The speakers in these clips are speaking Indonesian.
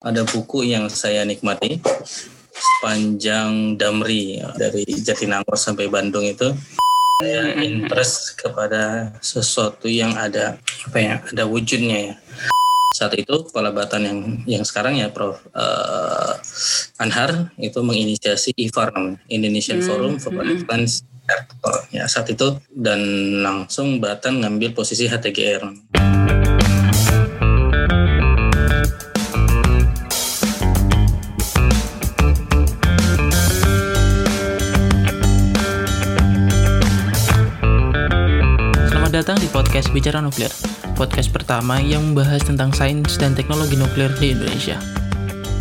ada buku yang saya nikmati sepanjang Damri dari Jatinangor sampai Bandung itu. Saya interest kepada sesuatu yang ada apa ya ada wujudnya ya. Saat itu kepala batan yang yang sekarang ya Prof uh, Anhar itu menginisiasi IFAR Indonesian Forum for Advanced ya saat itu dan langsung Batan ngambil posisi HTGR. Datang di podcast Bicara Nuklir, podcast pertama yang membahas tentang sains dan teknologi nuklir di Indonesia.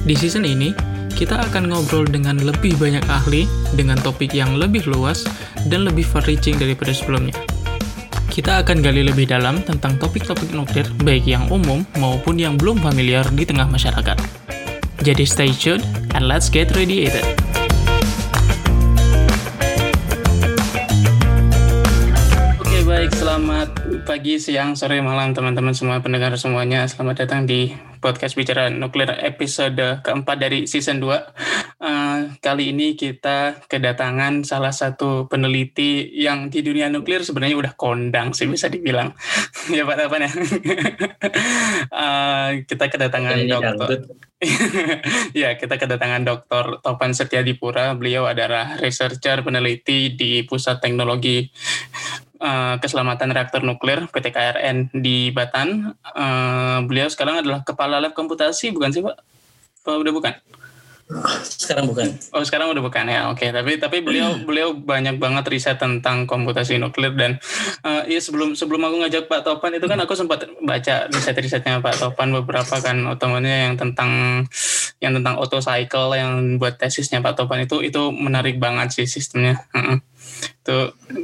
Di season ini, kita akan ngobrol dengan lebih banyak ahli dengan topik yang lebih luas dan lebih far-reaching daripada sebelumnya. Kita akan gali lebih dalam tentang topik-topik nuklir, baik yang umum maupun yang belum familiar di tengah masyarakat. Jadi stay tuned and let's get radiated. Pagi, siang, sore, malam teman-teman semua pendengar semuanya. Selamat datang di podcast Bicara Nuklir episode keempat dari season 2. Uh, eh, kali ini kita kedatangan salah satu peneliti yang di dunia nuklir sebenarnya udah kondang sih bisa dibilang. ya Pak Tapan ya. uh, kita kedatangan dokter. ya, kita kedatangan Dr. Topan Setiadipura. Beliau adalah researcher peneliti di Pusat Teknologi uh, keselamatan reaktor nuklir PT KRN di Batan. Uh, beliau sekarang adalah kepala lab komputasi, bukan sih Pak? Oh, udah bukan? Sekarang bukan. Oh sekarang udah bukan ya. Oke, okay. tapi tapi beliau beliau banyak banget riset tentang komputasi nuklir dan uh, ya sebelum sebelum aku ngajak Pak Topan itu kan aku sempat baca riset-risetnya Pak Topan beberapa kan otomatisnya yang tentang yang tentang auto cycle yang buat tesisnya Pak Topan itu itu menarik banget sih sistemnya. Uh -uh itu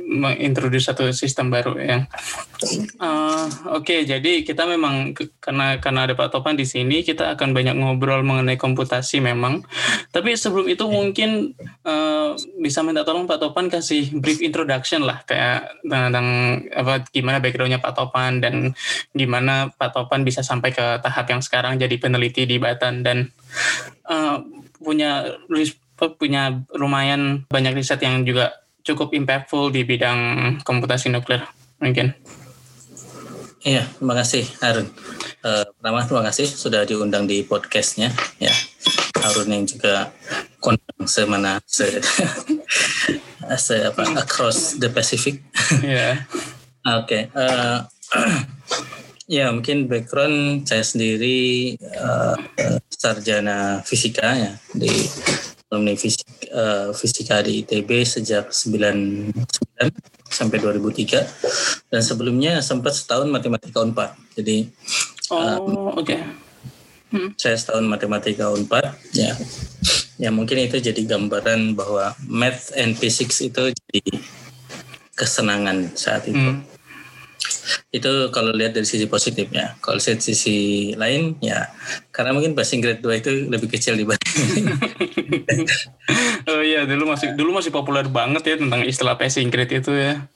mengintroduce satu sistem baru ya. Uh, Oke, okay, jadi kita memang karena karena ada Pak Topan di sini kita akan banyak ngobrol mengenai komputasi memang. Tapi sebelum itu mungkin uh, bisa minta tolong Pak Topan kasih brief introduction lah kayak tentang apa gimana backgroundnya Pak Topan dan gimana Pak Topan bisa sampai ke tahap yang sekarang jadi peneliti di Batan dan uh, punya punya lumayan banyak riset yang juga cukup impactful di bidang komputasi nuklir mungkin. Iya, terima kasih Harun. Uh, pertama terima kasih sudah diundang di podcastnya. Ya, Harun yang juga kondang semana se, se apa across the Pacific. Iya. Oke. Okay. Uh, eh, ya mungkin background saya sendiri uh, sarjana fisika ya di alumni fisika, uh, fisika di ITB sejak 99 sampai 2003 dan sebelumnya sempat setahun matematika Unpad. Jadi Oh, um, oke. Okay. Hmm. Saya setahun matematika Unpad ya. Ya mungkin itu jadi gambaran bahwa math and physics itu jadi kesenangan saat itu. Hmm itu kalau lihat dari sisi positifnya. Kalau lihat sisi lain ya karena mungkin passing grade 2 itu lebih kecil dibanding. oh iya dulu masih dulu masih populer banget ya tentang istilah passing grade itu ya.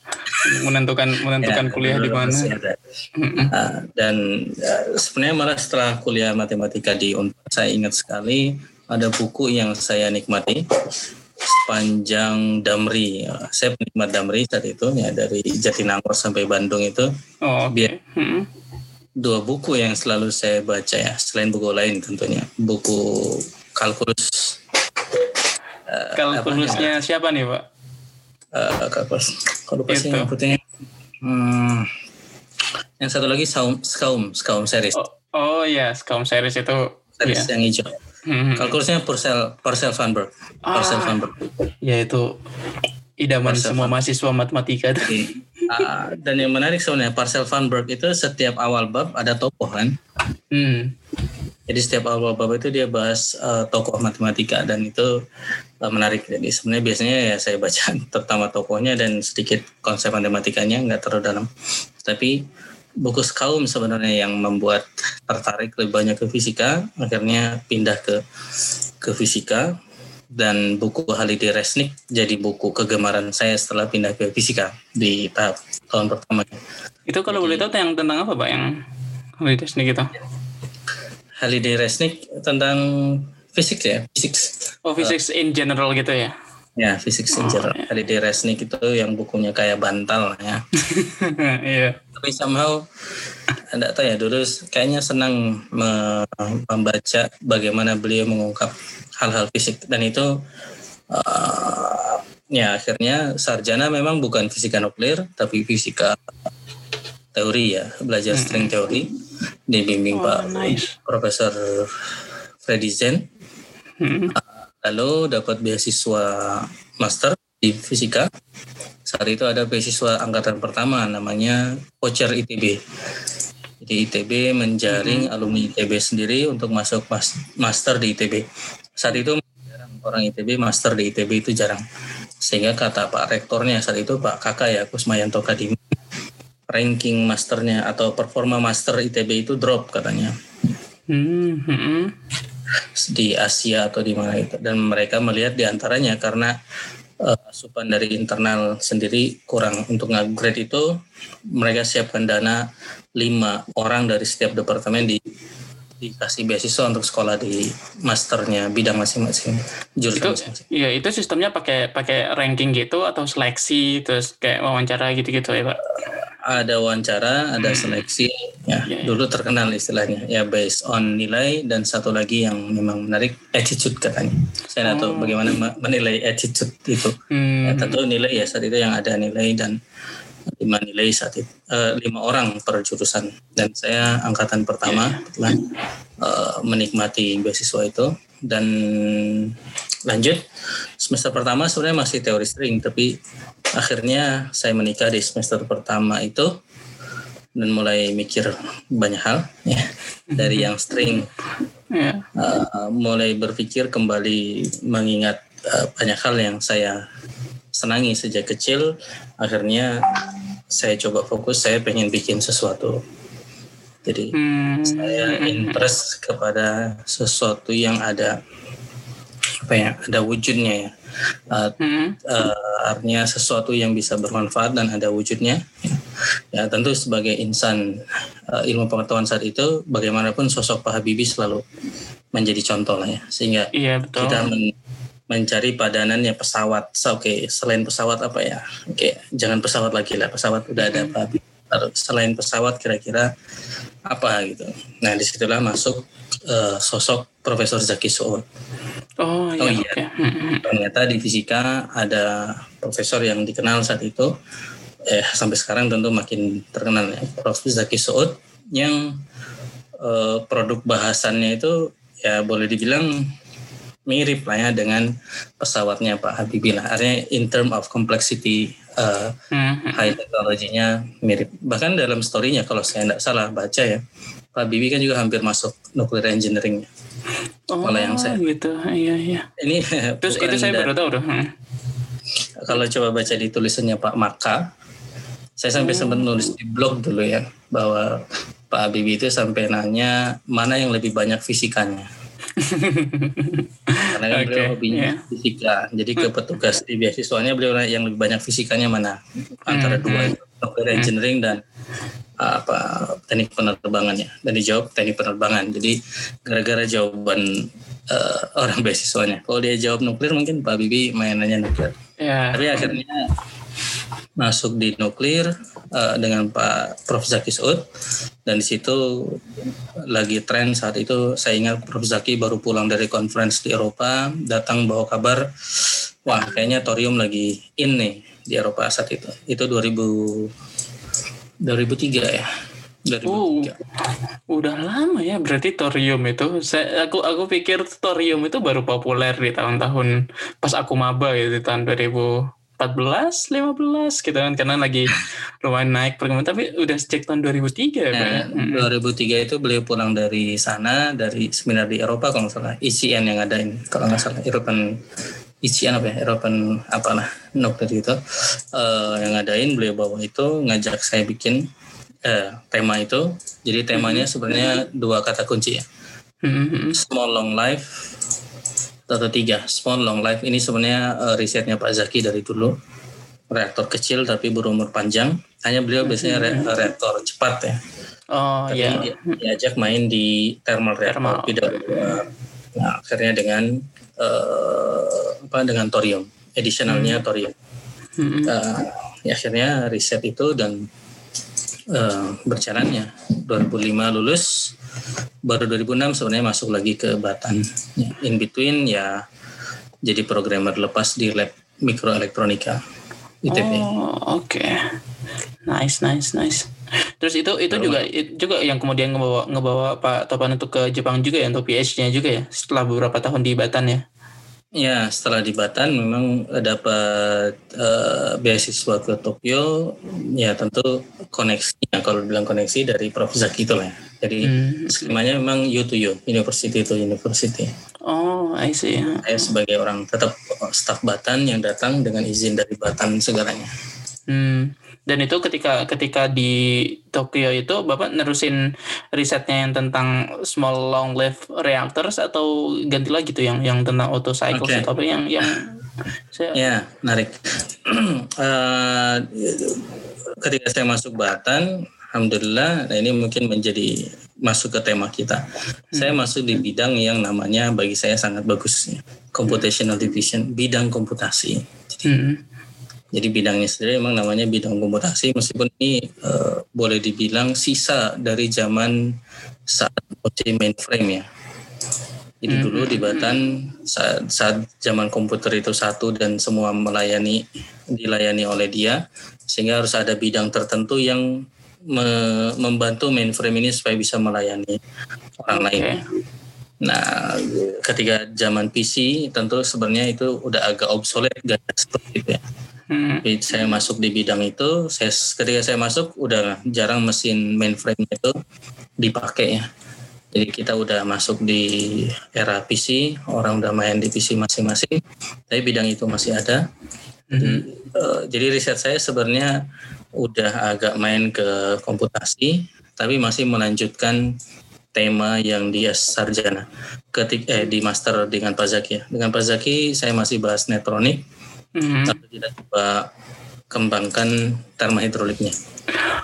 Menentukan menentukan ya, kuliah di mana. Uh, dan uh, sebenarnya malah setelah kuliah matematika di Unpad saya ingat sekali ada buku yang saya nikmati sepanjang Damri. Saya penikmat Damri saat itu ya dari Jatinangor sampai Bandung itu. Oh, okay. hmm. Dua buku yang selalu saya baca ya, selain buku lain tentunya. Buku kalkulus. Uh, Kalkulusnya apa, siapa nih, Pak? Uh, kalkulus. Kalau lupa sih Hmm, yang satu lagi Skaum, Skaum, Skaum series. Oh, oh ya, Skaum series itu. Series ya. yang hijau. Hmm. Kalkulusnya Purcell Purcell Van Berg. Ah, Purcell Van Berg. Ya itu idaman Purcell semua Van. mahasiswa matematika tuh. Uh, dan yang menarik sebenarnya Parcel Van Berg itu setiap awal bab ada tokoh kan. Hmm. Jadi setiap awal bab itu dia bahas uh, tokoh matematika dan itu uh, menarik. Jadi sebenarnya biasanya ya saya baca terutama tokohnya dan sedikit konsep matematikanya nggak terlalu dalam. Tapi buku Skaum sebenarnya yang membuat tertarik lebih banyak ke fisika akhirnya pindah ke ke fisika dan buku Halide Resnik jadi buku kegemaran saya setelah pindah ke fisika di tahap tahun pertama. Itu kalau boleh tahu yang tentang apa Pak yang Halide Resnik itu? Holiday Resnick tentang fisik ya, fisik. Oh, fisik uh, in general gitu ya? Ya, fisik in oh, general. Ya. Holiday Resnick itu yang bukunya kayak bantal ya. Iya. Tapi somehow enggak tahu ya dulu kayaknya senang membaca bagaimana beliau mengungkap hal-hal fisik dan itu uh, ya akhirnya sarjana memang bukan fisika nuklir tapi fisika teori ya belajar string teori dibimbing oh, Pak nice. Profesor Freddy Zen hmm. Lalu dapat beasiswa master di fisika saat itu ada beasiswa angkatan pertama namanya voucher ITB. Jadi ITB menjaring hmm. alumni ITB sendiri untuk masuk mas master di ITB. Saat itu jarang orang ITB master di ITB itu jarang. Sehingga kata Pak Rektornya saat itu Pak Kakak ya Kusmayanto Kadimi ranking masternya atau performa master ITB itu drop katanya. Hmm, hmm. Di Asia atau di mana itu dan mereka melihat di antaranya karena uh, asupan dari internal sendiri kurang untuk upgrade itu mereka siapkan dana lima orang dari setiap departemen di dikasih beasiswa untuk sekolah di masternya bidang masing-masing jurusan masing-masing. Iya itu sistemnya pakai pakai ranking gitu atau seleksi terus kayak wawancara gitu-gitu ya pak? Ada wawancara, ada hmm. seleksi, ya yeah, yeah. dulu terkenal istilahnya, ya based on nilai dan satu lagi yang memang menarik attitude katanya. Saya oh. tahu bagaimana menilai attitude itu. Hmm. Ya, tentu nilai ya saat itu yang ada nilai dan lima nilai saat itu, uh, lima orang per jurusan dan saya angkatan pertama yeah. uh, menikmati beasiswa itu dan lanjut. Semester pertama sebenarnya masih teori string tapi akhirnya saya menikah di semester pertama itu dan mulai mikir banyak hal ya dari yang string. Yeah. uh, mulai berpikir kembali mengingat uh, banyak hal yang saya senangi sejak kecil. Akhirnya saya coba fokus saya pengen bikin sesuatu. Jadi hmm. saya interest kepada sesuatu yang ada apa ya ada wujudnya ya. Uh, hmm. uh, artinya sesuatu yang bisa bermanfaat dan ada wujudnya. Ya tentu sebagai insan uh, ilmu pengetahuan saat itu bagaimanapun sosok Pak Habibie selalu menjadi contoh lah ya. Sehingga iya, betul. kita men mencari padanannya pesawat. So, oke okay, selain pesawat apa ya? Oke okay, jangan pesawat lagi lah pesawat udah ada Pak Habibie. Selain pesawat kira-kira apa gitu? Nah di situlah masuk uh, sosok Profesor Zaki Soot Oh, iya. Oh iya. Okay. Ternyata di fisika ada profesor yang dikenal saat itu, eh sampai sekarang tentu makin terkenal ya, Prof. Zaki Soud yang eh, produk bahasannya itu ya boleh dibilang mirip lah ya dengan pesawatnya Pak Habibie lah. Artinya in term of complexity uh, high teknologinya mirip. Bahkan dalam storynya kalau saya tidak salah baca ya, Pak Habibie kan juga hampir masuk nuclear engineering. Oh, kalau yang saya gitu, iya iya. Ini terus itu saya baru tahu dong. Hmm. Kalau coba baca di tulisannya Pak Maka, saya sampai hmm. sempat nulis di blog dulu ya bahwa Pak Habibie itu sampai nanya mana yang lebih banyak fisikanya. Karena kan okay, beliau hobinya yeah. fisika, jadi ke petugas di beasiswanya beliau yang lebih banyak fisikanya mana antara hmm. dua hmm. engineering dan apa teknik penerbangannya. Dan dijawab teknik penerbangan. Jadi gara-gara jawaban uh, orang beasiswanya. Kalau dia jawab nuklir mungkin Pak Bibi mainannya nuklir. Yeah. tapi akhirnya masuk di nuklir uh, dengan Pak Prof. Zaki Saud. Dan di situ lagi tren saat itu saya ingat Prof. Zaki baru pulang dari conference di Eropa datang bawa kabar wah kayaknya thorium lagi in nih di Eropa saat itu. Itu 2000 2003 ya. 2003. Uh, udah lama ya berarti thorium itu. Saya aku aku pikir thorium itu baru populer di tahun-tahun pas aku maba gitu di tahun 2014, 15 gitu kan karena lagi lumayan naik perkembangan tapi udah sejak tahun 2003 ya, nah, ya. 2003 itu beliau pulang dari sana dari seminar di Eropa kalau nggak salah ICN yang ada ini kalau nggak salah European isian apa ya Eropan apalah nuklir itu uh, yang ngadain beliau bawa itu ngajak saya bikin uh, tema itu jadi temanya mm-hmm. sebenarnya dua kata kunci ya mm-hmm. small long life atau tiga small long life ini sebenarnya uh, risetnya Pak Zaki dari dulu reaktor kecil tapi berumur panjang hanya beliau biasanya re- reaktor cepat ya Oh tapi iya. dia, diajak main di thermal reactor Thermal. PWR. Nah, akhirnya dengan eh, apa dengan thorium, additionalnya thorium. Mm-mm. Eh, ya akhirnya riset itu dan eh, berjalannya 2005 lulus baru 2006 sebenarnya masuk lagi ke Batan in between ya jadi programmer lepas di lab mikroelektronika ITB Oh oke. Nice nice nice. Terus itu itu juga itu juga yang kemudian ngebawa ngebawa Pak Topan untuk ke Jepang juga ya untuk PhD-nya juga ya setelah beberapa tahun di Batan ya. ya setelah di Batan memang dapat eh, beasiswa ke Tokyo ya tentu koneksinya kalau bilang koneksi dari Prof Zaki itu lah ya. jadi Hmm. skemanya memang U to U university to university Oh I see. saya sebagai orang tetap staf Batan yang datang dengan izin dari Batan segalanya. Hmm. Dan itu ketika ketika di Tokyo itu Bapak nerusin risetnya yang tentang small long lived reactors atau ganti lagi tuh yang yang tentang auto cycles Oke. atau apa yang yang saya Ya, menarik. Eh, ketika saya masuk Batan, alhamdulillah, nah ini mungkin menjadi masuk ke tema kita. Saya masuk di bidang yang namanya bagi saya sangat bagus, computational division, bidang komputasi. Hmm. Jadi bidangnya sendiri memang namanya bidang komputasi, meskipun ini eh, boleh dibilang sisa dari zaman saat OC mainframe ya. Jadi dulu di Batan saat, saat zaman komputer itu satu dan semua melayani dilayani oleh dia, sehingga harus ada bidang tertentu yang me- membantu mainframe ini supaya bisa melayani orang lain. Nah, ketika zaman PC tentu sebenarnya itu udah agak obsolete gak seperti itu ya. Hmm. Saya masuk di bidang itu, saya ketika saya masuk udah jarang mesin mainframe itu dipakai ya. Jadi kita udah masuk di era PC, orang udah main di PC masing-masing, tapi bidang itu masih ada. Mhm. Eh, jadi riset saya sebenarnya udah agak main ke komputasi, tapi masih melanjutkan tema yang di S sarjana. Ketik eh di master dengan Pak Zaki ya. Dengan Pak Zaki saya masih bahas netronik, Mhm. tapi kita coba kembangkan termohidroliknya.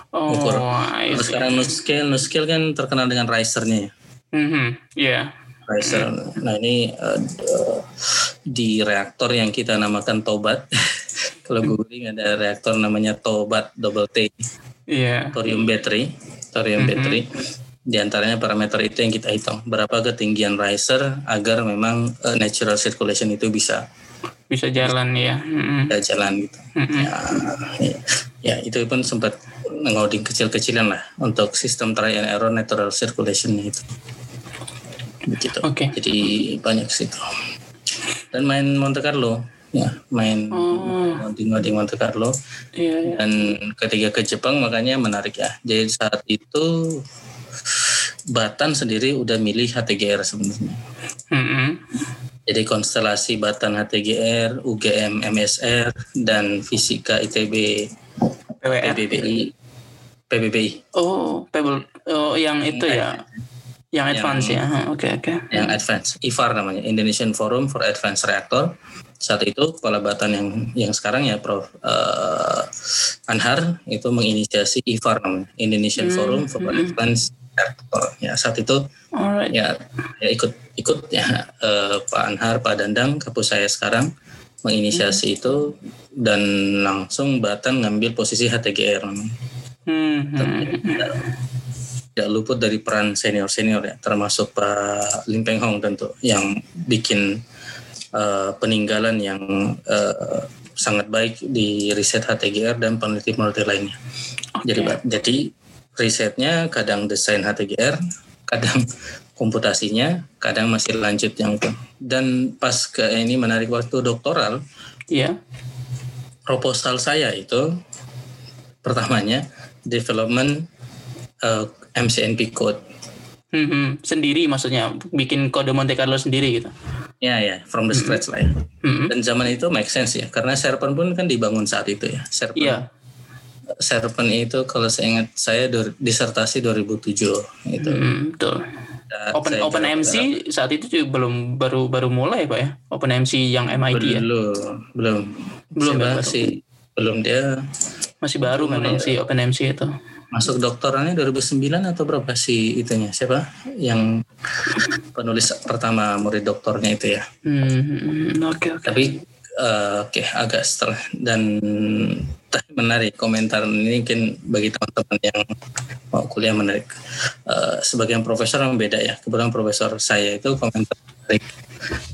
Oh, Ukur. I Kalau see. sekarang NuScale, NuScale kan terkenal dengan risernya ya. Mhm. Iya. Riser. Nah ini d- di reaktor yang kita namakan Tobat. Kalau googling ada reaktor namanya Tobat double T, Iya. thorium battery, thorium battery. Di antaranya parameter itu yang kita hitung. Berapa ketinggian riser agar memang eh, natural circulation itu bisa Bisa jalan ya. Bisa jalan gitu. Mhm. Ya, ya, itu pun sempat ngoding kecil-kecilan lah untuk sistem try and error natural circulation itu. Begitu. Oke. Jadi banyak situ. Dan main Monte Carlo, ya, main Oh. ngoding-ngoding Monte Carlo. Iya, iya. Dan ketika ke Jepang makanya menarik ya. Jadi saat itu Batan sendiri udah milih HTGR sebenarnya. Mhm. Jadi konstelasi Batan HTGR, UGM MSR, dan Fisika ITB PWR. PBBI, PBBI Oh, Pebble. Oh, yang itu ya. Yang advance ya. Hah, Oke, oke. yang advance, IFAR namanya, Indonesian Forum for Advanced Reactor. Saat itu kepala Batan yang yang sekarang ya Prof eh, Anhar itu menginisiasi IFAR namanya, Indonesian Forum for Advanced Reactor. Ya saat itu Alright. ya, ya ikut ikut ya eh, Pak Anhar, Pak Dandang, kapus saya sekarang menginisiasi itu dan langsung Batan ngambil posisi HTGR namanya. Hmm, hmm. tidak luput dari peran senior-senior ya, termasuk Pak Lim Peng Hong tentu yang bikin eh, peninggalan yang eh, sangat baik di riset HTGR dan peneliti-peneliti lainnya. Jadi jadi risetnya kadang desain HTGR, kadang komputasinya, kadang masih lanjut yang itu. Dan pas ke ini menarik waktu doktoral, Iya. proposal saya itu pertamanya development eh, MCNP code. Hmm, hmm. Sendiri maksudnya bikin kode Monte Carlo sendiri gitu. Ya ya, from the scratch lah ya. Hmm. Dan zaman itu make sense ya, karena Serpent pun kan dibangun saat itu ya. Serpent, Iya. Serpent itu kalau saya ingat saya disertasi 2007 itu. Hmm, betul. Open saya Open jawab- MC saat itu juga belum baru baru mulai Pak ya. Open MC yang MIT ya. belum belum Belum Siapa ya, belum dia Masih baru memang sih Open MC itu. masuk doktorannya 2009 atau berapa sih itunya siapa yang penulis pertama murid doktornya itu ya Hmm, oke oke. tapi eh, oke agak setelah dan menarik komentar ini mungkin bagi teman-teman yang mau kuliah menarik. Eh, sebagian profesor yang beda ya. Kebetulan profesor saya itu komentar menarik.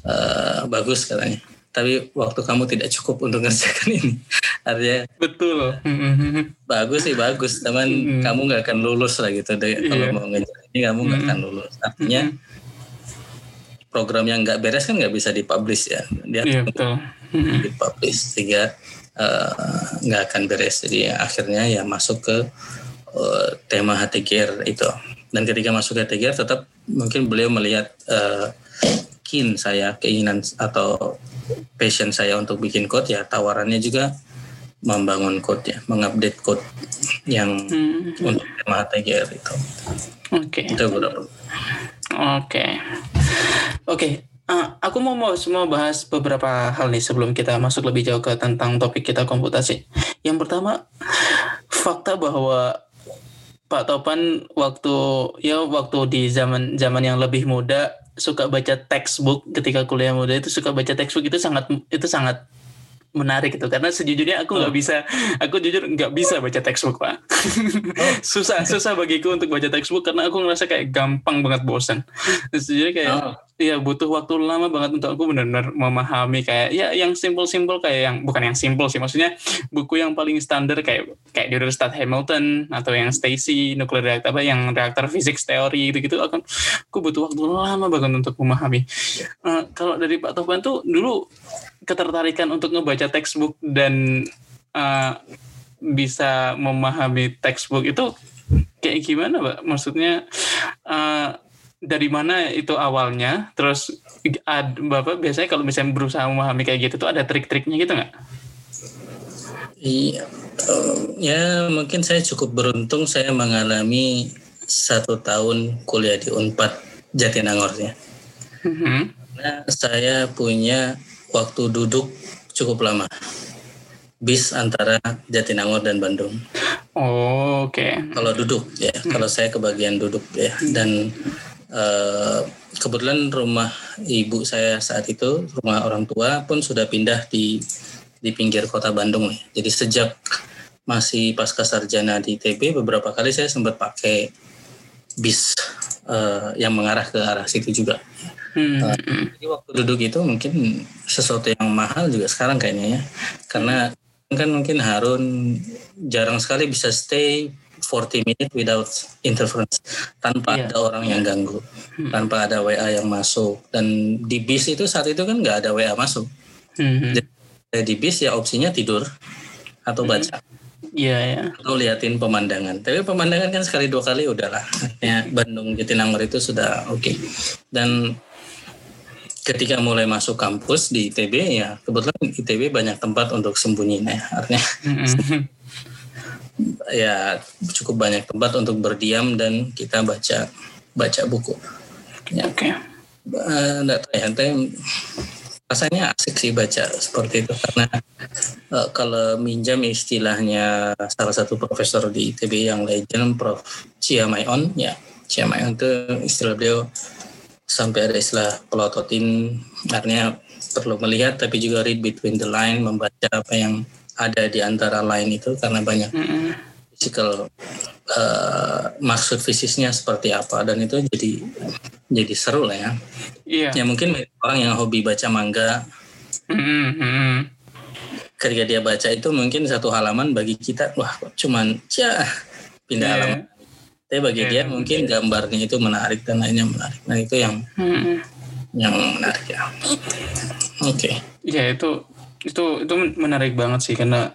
Eh, bagus katanya. Tapi waktu kamu tidak cukup untuk ngerjakan ini. Artinya Betul. Hmm, bagus sih bagus. Teman kamu nggak akan lulus lah gitu deh. Kalau Iya. mau ngejar ini kamu nggak akan lulus. Artinya program yang nggak beres kan nggak bisa dipublish ya. Dia akan betul. Dipublish sehingga eh, nggak akan beres jadi akhirnya ya masuk ke eh, tema HTGR itu dan ketika masuk ke HTGR tetap mungkin beliau melihat eh, keen saya keinginan atau passion saya untuk bikin code ya tawarannya juga membangun code ya mengupdate code yang Hmm, untuk tema HTGR itu Oke. itu beberapa Oke. Oke. Eh, aku mau mau mau bahas beberapa hal nih sebelum kita masuk lebih jauh ke tentang topik kita komputasi. Yang pertama, fakta bahwa Pak Topan waktu ya waktu di zaman zaman yang lebih muda suka baca textbook. Ketika kuliah muda itu suka baca textbook itu sangat itu sangat menarik itu. Karena sejujurnya aku nggak bisa aku jujur nggak bisa baca textbook pak. Susah susah bagiku untuk baca textbook karena aku ngerasa kayak gampang banget bosan. Sejujurnya kayak Oh. Iya butuh waktu lama banget untuk aku benar-benar memahami kayak ya yang simple-simple kayak yang bukan yang simple sih maksudnya buku yang paling standar kayak kayak di Stad Hamilton atau yang Stacy nuclear reactor apa yang reaktor physics teori gitu-gitu akan aku butuh waktu lama banget untuk memahami. Eh, kalau dari Pak Topan tuh dulu ketertarikan untuk ngebaca textbook dan eh, bisa memahami textbook itu kayak gimana, Pak? Maksudnya eh, dari mana itu awalnya? Terus ad, Bapak biasanya kalau misalnya berusaha memahami kayak gitu tuh ada trik-triknya gitu nggak? Iya, eh, ya mungkin saya cukup beruntung saya mengalami satu tahun kuliah di Unpad Jatinangor ya. Mhm. Nah, saya punya waktu duduk cukup lama. Bis antara Jatinangor dan Bandung. Oh, oke. Kalau duduk ya, kalau saya kebagian duduk ya. Dan eh, kebetulan rumah ibu saya saat itu, rumah orang tua pun sudah pindah di di pinggir kota Bandung. Jadi sejak masih pasca sarjana di ITB, beberapa kali saya sempat pakai bis eh, yang mengarah ke arah situ juga. Hmm. Jadi waktu duduk itu mungkin sesuatu yang mahal juga sekarang kayaknya ya. Karena kan mungkin Harun jarang sekali bisa stay 40 minutes without interference tanpa Iya. ada orang yang ganggu, tanpa ada WA yang masuk. Dan di bis itu saat itu kan nggak ada WA masuk. Mhm. Jadi di bis ya opsinya tidur atau baca Iya ya. atau liatin pemandangan. Tapi pemandangan kan sekali dua kali udahlah. Ya Bandung Jatinangor itu sudah oke. Dan ketika mulai masuk kampus di ITB ya kebetulan ITB banyak tempat untuk sembunyi nah artinya Mhm. Ya cukup banyak tempat untuk berdiam dan kita baca baca buku. Ya, Oke. nggak tahu ya, tapi rasanya asik sih baca seperti itu karena eh, kalau minjam istilahnya salah satu profesor di ITB yang legend Prof. Chia Mayon ya Chia Mayon itu istilah beliau sampai ada istilah pelototin artinya perlu melihat tapi juga read between the line membaca apa yang ada di antara line itu karena banyak Mhm. physical eh, maksud fisiknya seperti apa dan itu jadi jadi seru lah ya Iya. ya mungkin orang yang hobi baca manga Mhm. Mhm. ketika dia baca itu mungkin satu halaman bagi kita wah cuman ya pindah Iya. halaman tapi bagi Iya. dia mungkin gambarnya itu menarik dan lainnya menarik nah itu yang Mhm. yang menarik ya oke Ya itu itu itu menarik banget sih karena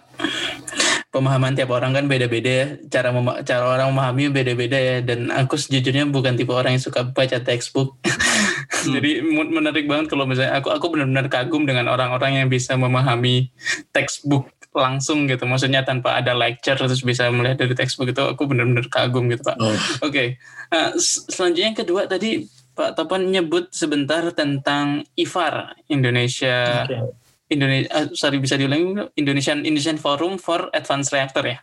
pemahaman tiap orang kan beda-beda ya. Cara mema- cara orang memahami beda-beda ya. Dan aku sejujurnya bukan tipe orang yang suka baca textbook. Jadi mu- menarik banget kalau misalnya aku aku benar-benar kagum dengan orang-orang yang bisa memahami textbook langsung gitu. Maksudnya tanpa ada lecture terus bisa melihat dari textbook itu aku benar-benar kagum gitu pak. Oh, Oke, Nah, s- selanjutnya yang kedua tadi Pak Topan nyebut sebentar tentang IFAR Indonesia. Oke. Indonesia sorry bisa diulangi? Indonesian Indonesian Forum for Advanced Reactor ya.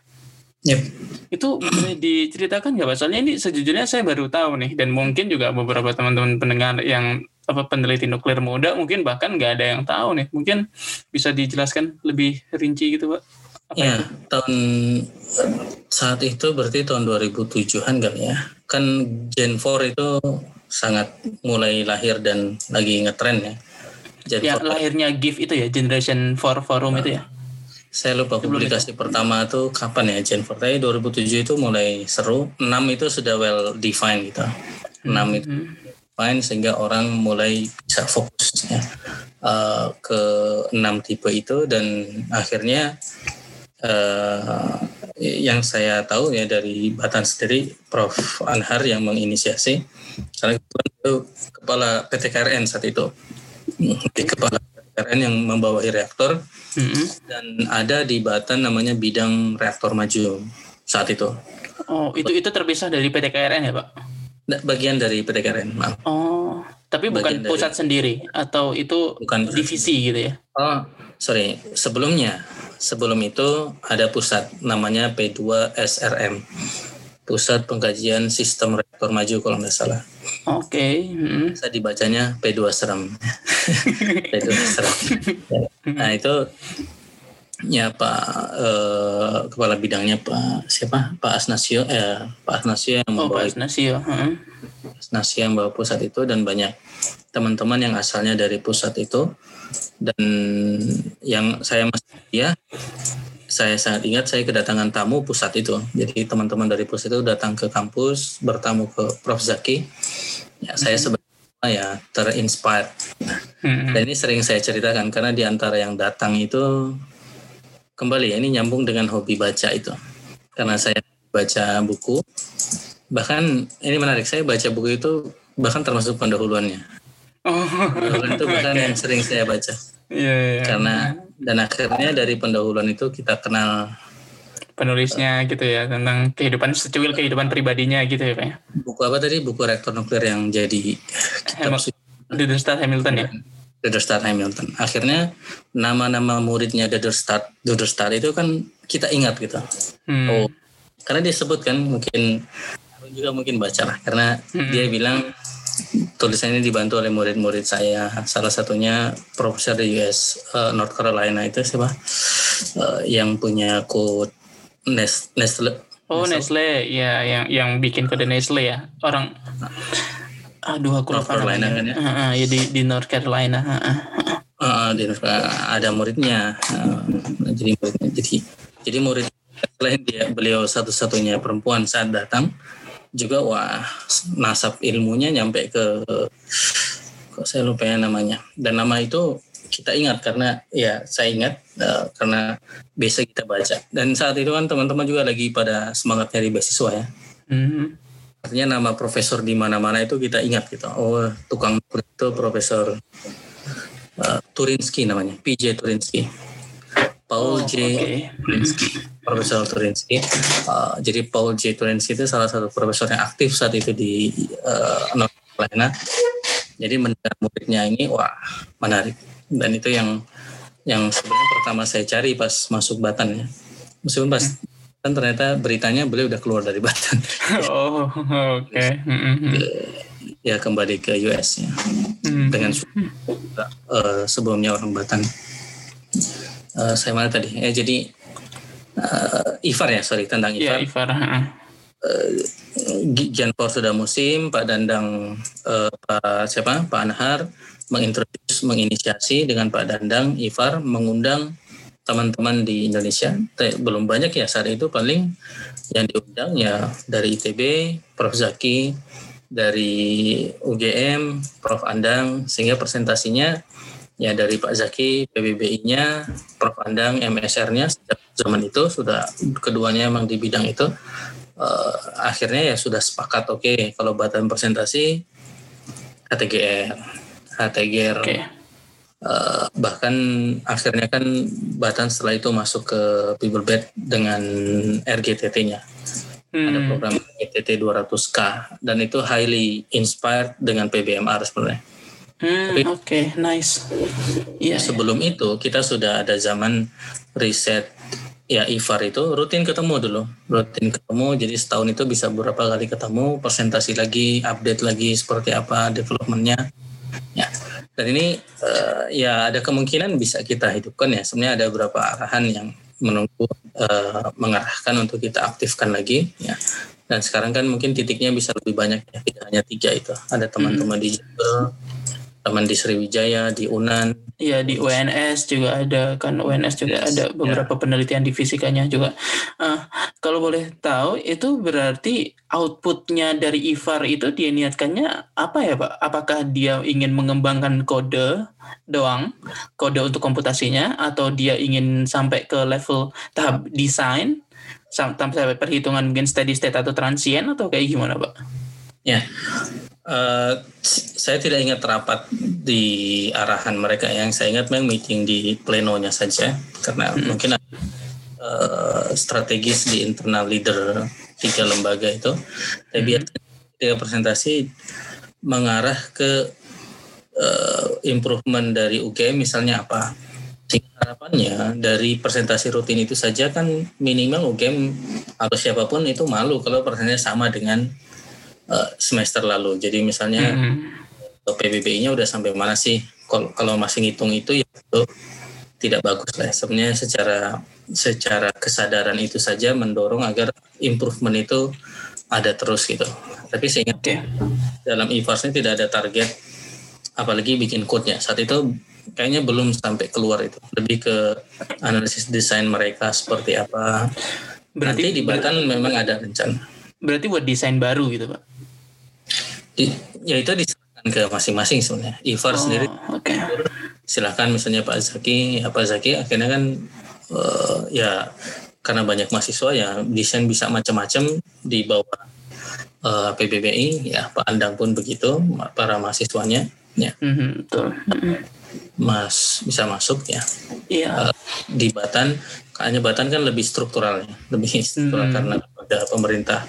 Yep. Itu diceritakan nggak Pak? Soalnya ini sejujurnya saya baru tahu nih dan mungkin juga beberapa teman-teman pendengar yang apa peneliti nuklir muda mungkin bahkan nggak ada yang tahu nih. Mungkin bisa dijelaskan lebih rinci gitu Pak? Apa ya, itu? tahun saat itu berarti tahun 2007-an kali ya. Kan Gen 4 itu sangat mulai lahir dan lagi ngetren ya. Gen ya, lahirnya GIF itu ya, Generation 4 Forum nah, itu ya? Saya lupa publikasi itu. pertama itu kapan ya Gen 4. Tapi 2007 itu mulai seru. 6 itu sudah well defined gitu. 6 hmm. itu defined sehingga orang mulai bisa fokus ya uh, ke 6 tipe itu dan akhirnya uh, yang saya tahu ya dari Batan sendiri Prof Anhar yang menginisiasi karena itu kepala PTKRN saat itu di kepala PTKRN yang membawahi reaktor mm-hmm. dan ada di Batan namanya bidang reaktor maju saat itu. Oh, itu itu terpisah dari PT KRN ya, Pak? Bagian dari PT KRN, maaf. Oh, tapi bukan Bagian pusat dari, sendiri atau itu bukan divisi gitu ya? Oh, sorry. Sebelumnya, sebelum itu ada pusat namanya P2 SRM. Pusat Pengkajian Sistem Reaktor Maju kalau nggak salah. Oke. Okay. Hmm. Saya dibacanya P2 Serem. P2 Serem. Nah itu ya Pak eh, kepala bidangnya Pak siapa Pak Asnasio eh Pak Asnasio yang membawa oh, Pak Asnasio. Hmm. Asnasio yang bawa pusat itu dan banyak teman-teman yang asalnya dari pusat itu dan yang saya masih ya saya sangat ingat saya kedatangan tamu pusat itu. Jadi teman-teman dari pusat itu datang ke kampus bertamu ke Prof Zaki. Ya, saya hmm. sebenarnya ya terinspired. Hmm. Dan ini sering saya ceritakan karena di antara yang datang itu kembali ya ini nyambung dengan hobi baca itu. Karena saya baca buku. Bahkan ini menarik saya baca buku itu bahkan termasuk pendahuluannya. Oh, itu bahkan okay. yang sering saya baca. Iya, yeah, yeah. Karena dan akhirnya dari pendahuluan itu kita kenal penulisnya uh, gitu ya tentang kehidupan secuil kehidupan pribadinya gitu ya pak ya buku apa tadi buku reaktor nuklir yang jadi kitab Duderstadt Hamilton ya Duderstadt Hamilton akhirnya nama-nama muridnya Duderstadt Duderstadt itu kan kita ingat gitu hmm. oh karena dia sebut kan mungkin juga mungkin baca lah karena hmm. dia bilang tulisan ini dibantu oleh murid-murid saya. Salah satunya profesor di US uh, eh, North Carolina itu siapa? Uh, yang punya kode Nestle. Oh Nestle. Ya yang yang bikin kode Nestle ya. Orang aduh aku North Carolina kan ya? Uh, uh, ya di di North Carolina uh, uh. Uh, di North Carolina. Ada muridnya. Uh, jadi muridnya. Jadi jadi murid selain dia beliau satu-satunya perempuan saat datang juga wah nasab ilmunya nyampe ke kok saya lupa ya namanya dan nama itu kita ingat karena ya saya ingat uh, karena biasa kita baca dan saat itu kan teman-teman juga lagi pada semangat nyari beasiswa ya mm-hmm. artinya nama profesor di mana-mana itu kita ingat gitu oh tukang itu profesor uh, Turinsky namanya PJ Turinsky Paul oh, J. Okay. Profesor Turinsky. Uh, jadi Paul J. Turinsky itu salah satu profesor yang aktif saat itu di uh, North Carolina. Jadi mendengar muridnya ini wah menarik dan itu yang yang sebenarnya pertama saya cari pas masuk Batan ya. Meskipun pas kan ternyata beritanya beliau udah keluar dari Batan. Oh oke. Okay. ya kembali ke US ya mm-hmm. dengan uh, sebelumnya orang Batan uh, saya mana tadi ya jadi uh, Ivar ya sorry tentang Ivar. Ya, Ivar. Uh, sudah musim, Pak Dandang, uh, Pak siapa, Pak Anhar mengintroduce, menginisiasi dengan Pak Dandang, Ivar mengundang teman-teman di Indonesia. Belum banyak ya saat itu paling yang diundang ya dari ITB, Prof Zaki, dari UGM, Prof Andang, sehingga presentasinya ya dari Pak Zaki PBBI-nya, Prof Andang MSR-nya sejak zaman itu sudah keduanya memang di bidang itu uh, akhirnya ya sudah sepakat oke okay, kalau batan presentasi HTGR HTGR okay. uh, eh, bahkan akhirnya kan batan setelah itu masuk ke Bed dengan RGTT-nya hmm. ada program RGTT 200K dan itu highly inspired dengan PBMR sebenarnya Hmm, Oke, okay, nice. Iya. Sebelum ya. itu kita sudah ada zaman riset ya IFAR itu rutin ketemu dulu, rutin ketemu. Jadi setahun itu bisa beberapa kali ketemu, presentasi lagi, update lagi seperti apa developmentnya. Ya, dan ini uh, ya ada kemungkinan bisa kita hidupkan ya. Sebenarnya ada beberapa arahan yang menunggu uh, mengarahkan untuk kita aktifkan lagi ya dan sekarang kan mungkin titiknya bisa lebih banyak ya tidak hanya tiga itu ada teman-teman hmm. di teman di Sriwijaya, di Unan. Iya di UNS juga ada kan UNS juga yes, ada beberapa ya. penelitian di fisikanya juga. Uh, kalau boleh tahu itu berarti outputnya dari IFAR itu dia niatkannya apa ya pak? Apakah dia ingin mengembangkan kode doang, kode untuk komputasinya, atau dia ingin sampai ke level tahap desain sampai perhitungan mungkin steady state atau transient atau kayak gimana pak? Ya, Uh, saya tidak ingat rapat di arahan mereka yang saya ingat memang meeting di plenonya saja karena hmm. mungkin uh, strategis di internal leader tiga lembaga itu tapi hmm. dia presentasi mengarah ke uh, improvement dari UGM misalnya apa harapannya dari presentasi rutin itu saja kan minimal UGM atau siapa pun itu malu kalau presentasinya sama dengan uh, semester lalu. Jadi misalnya mm-hmm. PBBI-nya udah sampai mana sih? Kalau kalau masih ngitung itu ya itu tidak bagus lah. Sebenarnya secara secara kesadaran itu saja mendorong agar improvement itu ada terus gitu. Tapi saya ingat okay. dalam IFAS ini tidak ada target apalagi bikin code-nya. Saat itu kayaknya belum sampai keluar itu. Lebih ke analisis desain mereka seperti apa. Berarti Nanti di Batan memang ada rencana. Berarti buat desain baru gitu, Pak? Ya itu diserahkan ke masing-masing sebenarnya. Ivar oh, sendiri okay. silahkan misalnya Pak Zaki, ya Pak Zaki akhirnya kan uh, ya karena banyak mahasiswa ya desain bisa macam-macam di bawah uh, eh, PBBI ya Pak Andang pun begitu para mahasiswanya ya. Mm-hmm, betul. Mas bisa masuk ya. Iya. Uh, di Batan kayaknya Batan kan lebih struktural ya, lebih struktural hmm. karena ada pemerintah.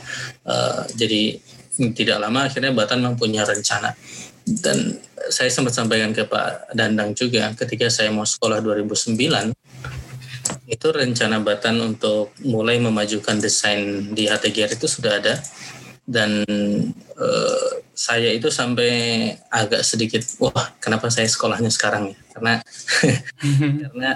Uh, jadi tidak lama akhirnya Batan mempunyai rencana. Dan saya sempat sampaikan ke Pak Dandang juga ketika saya mau sekolah 2009 itu rencana Batan untuk mulai memajukan desain di HTGR itu sudah ada. Dan uh, saya itu sampai agak sedikit wah kenapa saya sekolahnya sekarang ya? Karena karena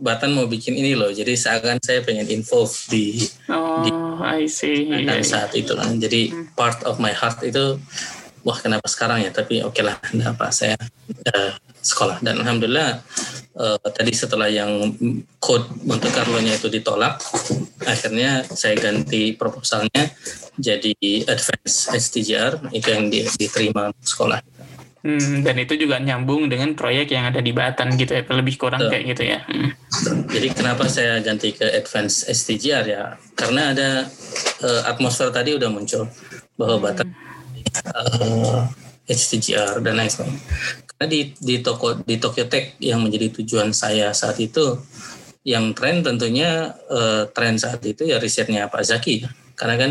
Batan mau bikin ini loh, jadi seakan saya pengen involve di oh, di I see. Dan yeah, saat itu kan, jadi hmm. part of my heart itu wah kenapa sekarang ya? Tapi oke okay lah, kenapa saya uh, sekolah dan alhamdulillah uh, tadi setelah yang code Monte Carlo-nya itu ditolak, akhirnya saya ganti proposalnya jadi advance STJR itu yang diterima sekolah. Hmm, dan itu juga nyambung dengan proyek yang ada di Batan gitu ya, lebih kurang Betul. kayak gitu ya. Hmm. Jadi kenapa saya ganti ke Advance STGR ya? Karena ada uh, atmosfer tadi udah muncul bahwa hmm. Batan uh, eh, STGR dan lain sebagainya. Karena di di toko di Tokyo Tech yang menjadi tujuan saya saat itu, yang tren tentunya uh, tren saat itu ya risetnya Pak Zaki. Karena kan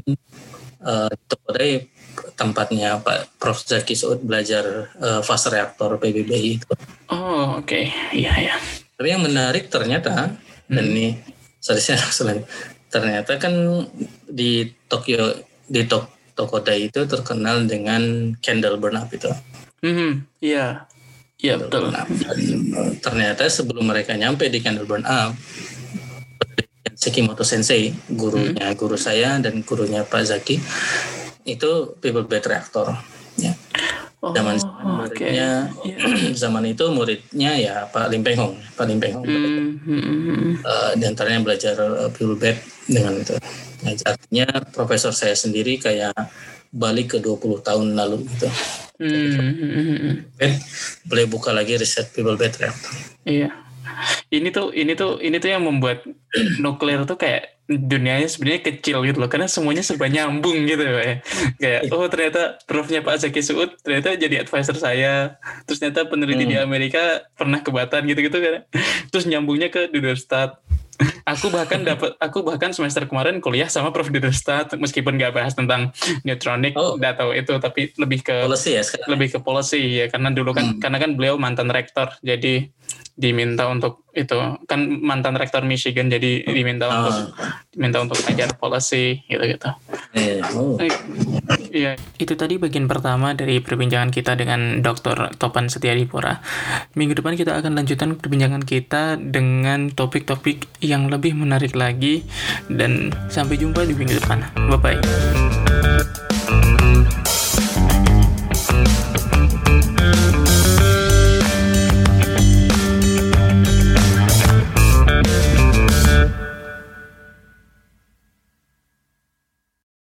uh, Tokyo Tech tempatnya Pak Prof Zaki Saud belajar uh, fase reaktor PBBI itu. Oh oke, okay. iya ya. Tapi yang menarik ternyata hmm. dan ini saya selain ternyata kan di Tokyo di Tok Tokodai itu terkenal dengan candle burn up itu. Hmm, iya. Iya betul. Dan ternyata sebelum mereka nyampe di candle burn up, Sekimoto Sensei, gurunya hmm. guru saya dan gurunya Pak Zaki, itu people bed reactor ya. Oh, zaman muridnya yeah. zaman itu muridnya ya Pak Lim Peng Hong Pak Lim Peng Hong mm, -hmm. uh, di antaranya belajar uh, people bed dengan itu nah, artinya profesor saya sendiri kayak balik ke 20 tahun lalu gitu mm, -hmm. boleh buka lagi riset people bed reactor iya ini tuh ini tuh ini tuh yang membuat nuklir tuh kayak dunianya sebenarnya kecil gitu loh karena semuanya serba nyambung gitu ya kayak oh ternyata profnya Pak Zaki Suud ternyata jadi advisor saya terus ternyata peneliti hmm. di Amerika pernah ke Batan gitu-gitu kan terus nyambungnya ke Duderstadt aku bahkan dapat aku bahkan semester kemarin kuliah sama Prof Duderstadt meskipun nggak bahas tentang neutronic oh. data itu tapi lebih ke policy ya sekarang. lebih ke policy ya karena dulu kan hmm. karena kan beliau mantan rektor jadi diminta untuk itu kan mantan rektor Michigan jadi diminta Ah. untuk diminta untuk ajar policy gitu gitu. Oh. Iya, itu tadi bagian pertama dari perbincangan kita dengan Dr. Topan Setiadipura. Minggu depan kita akan lanjutkan perbincangan kita dengan topik-topik yang lebih menarik lagi dan sampai jumpa di minggu depan. Bye bye.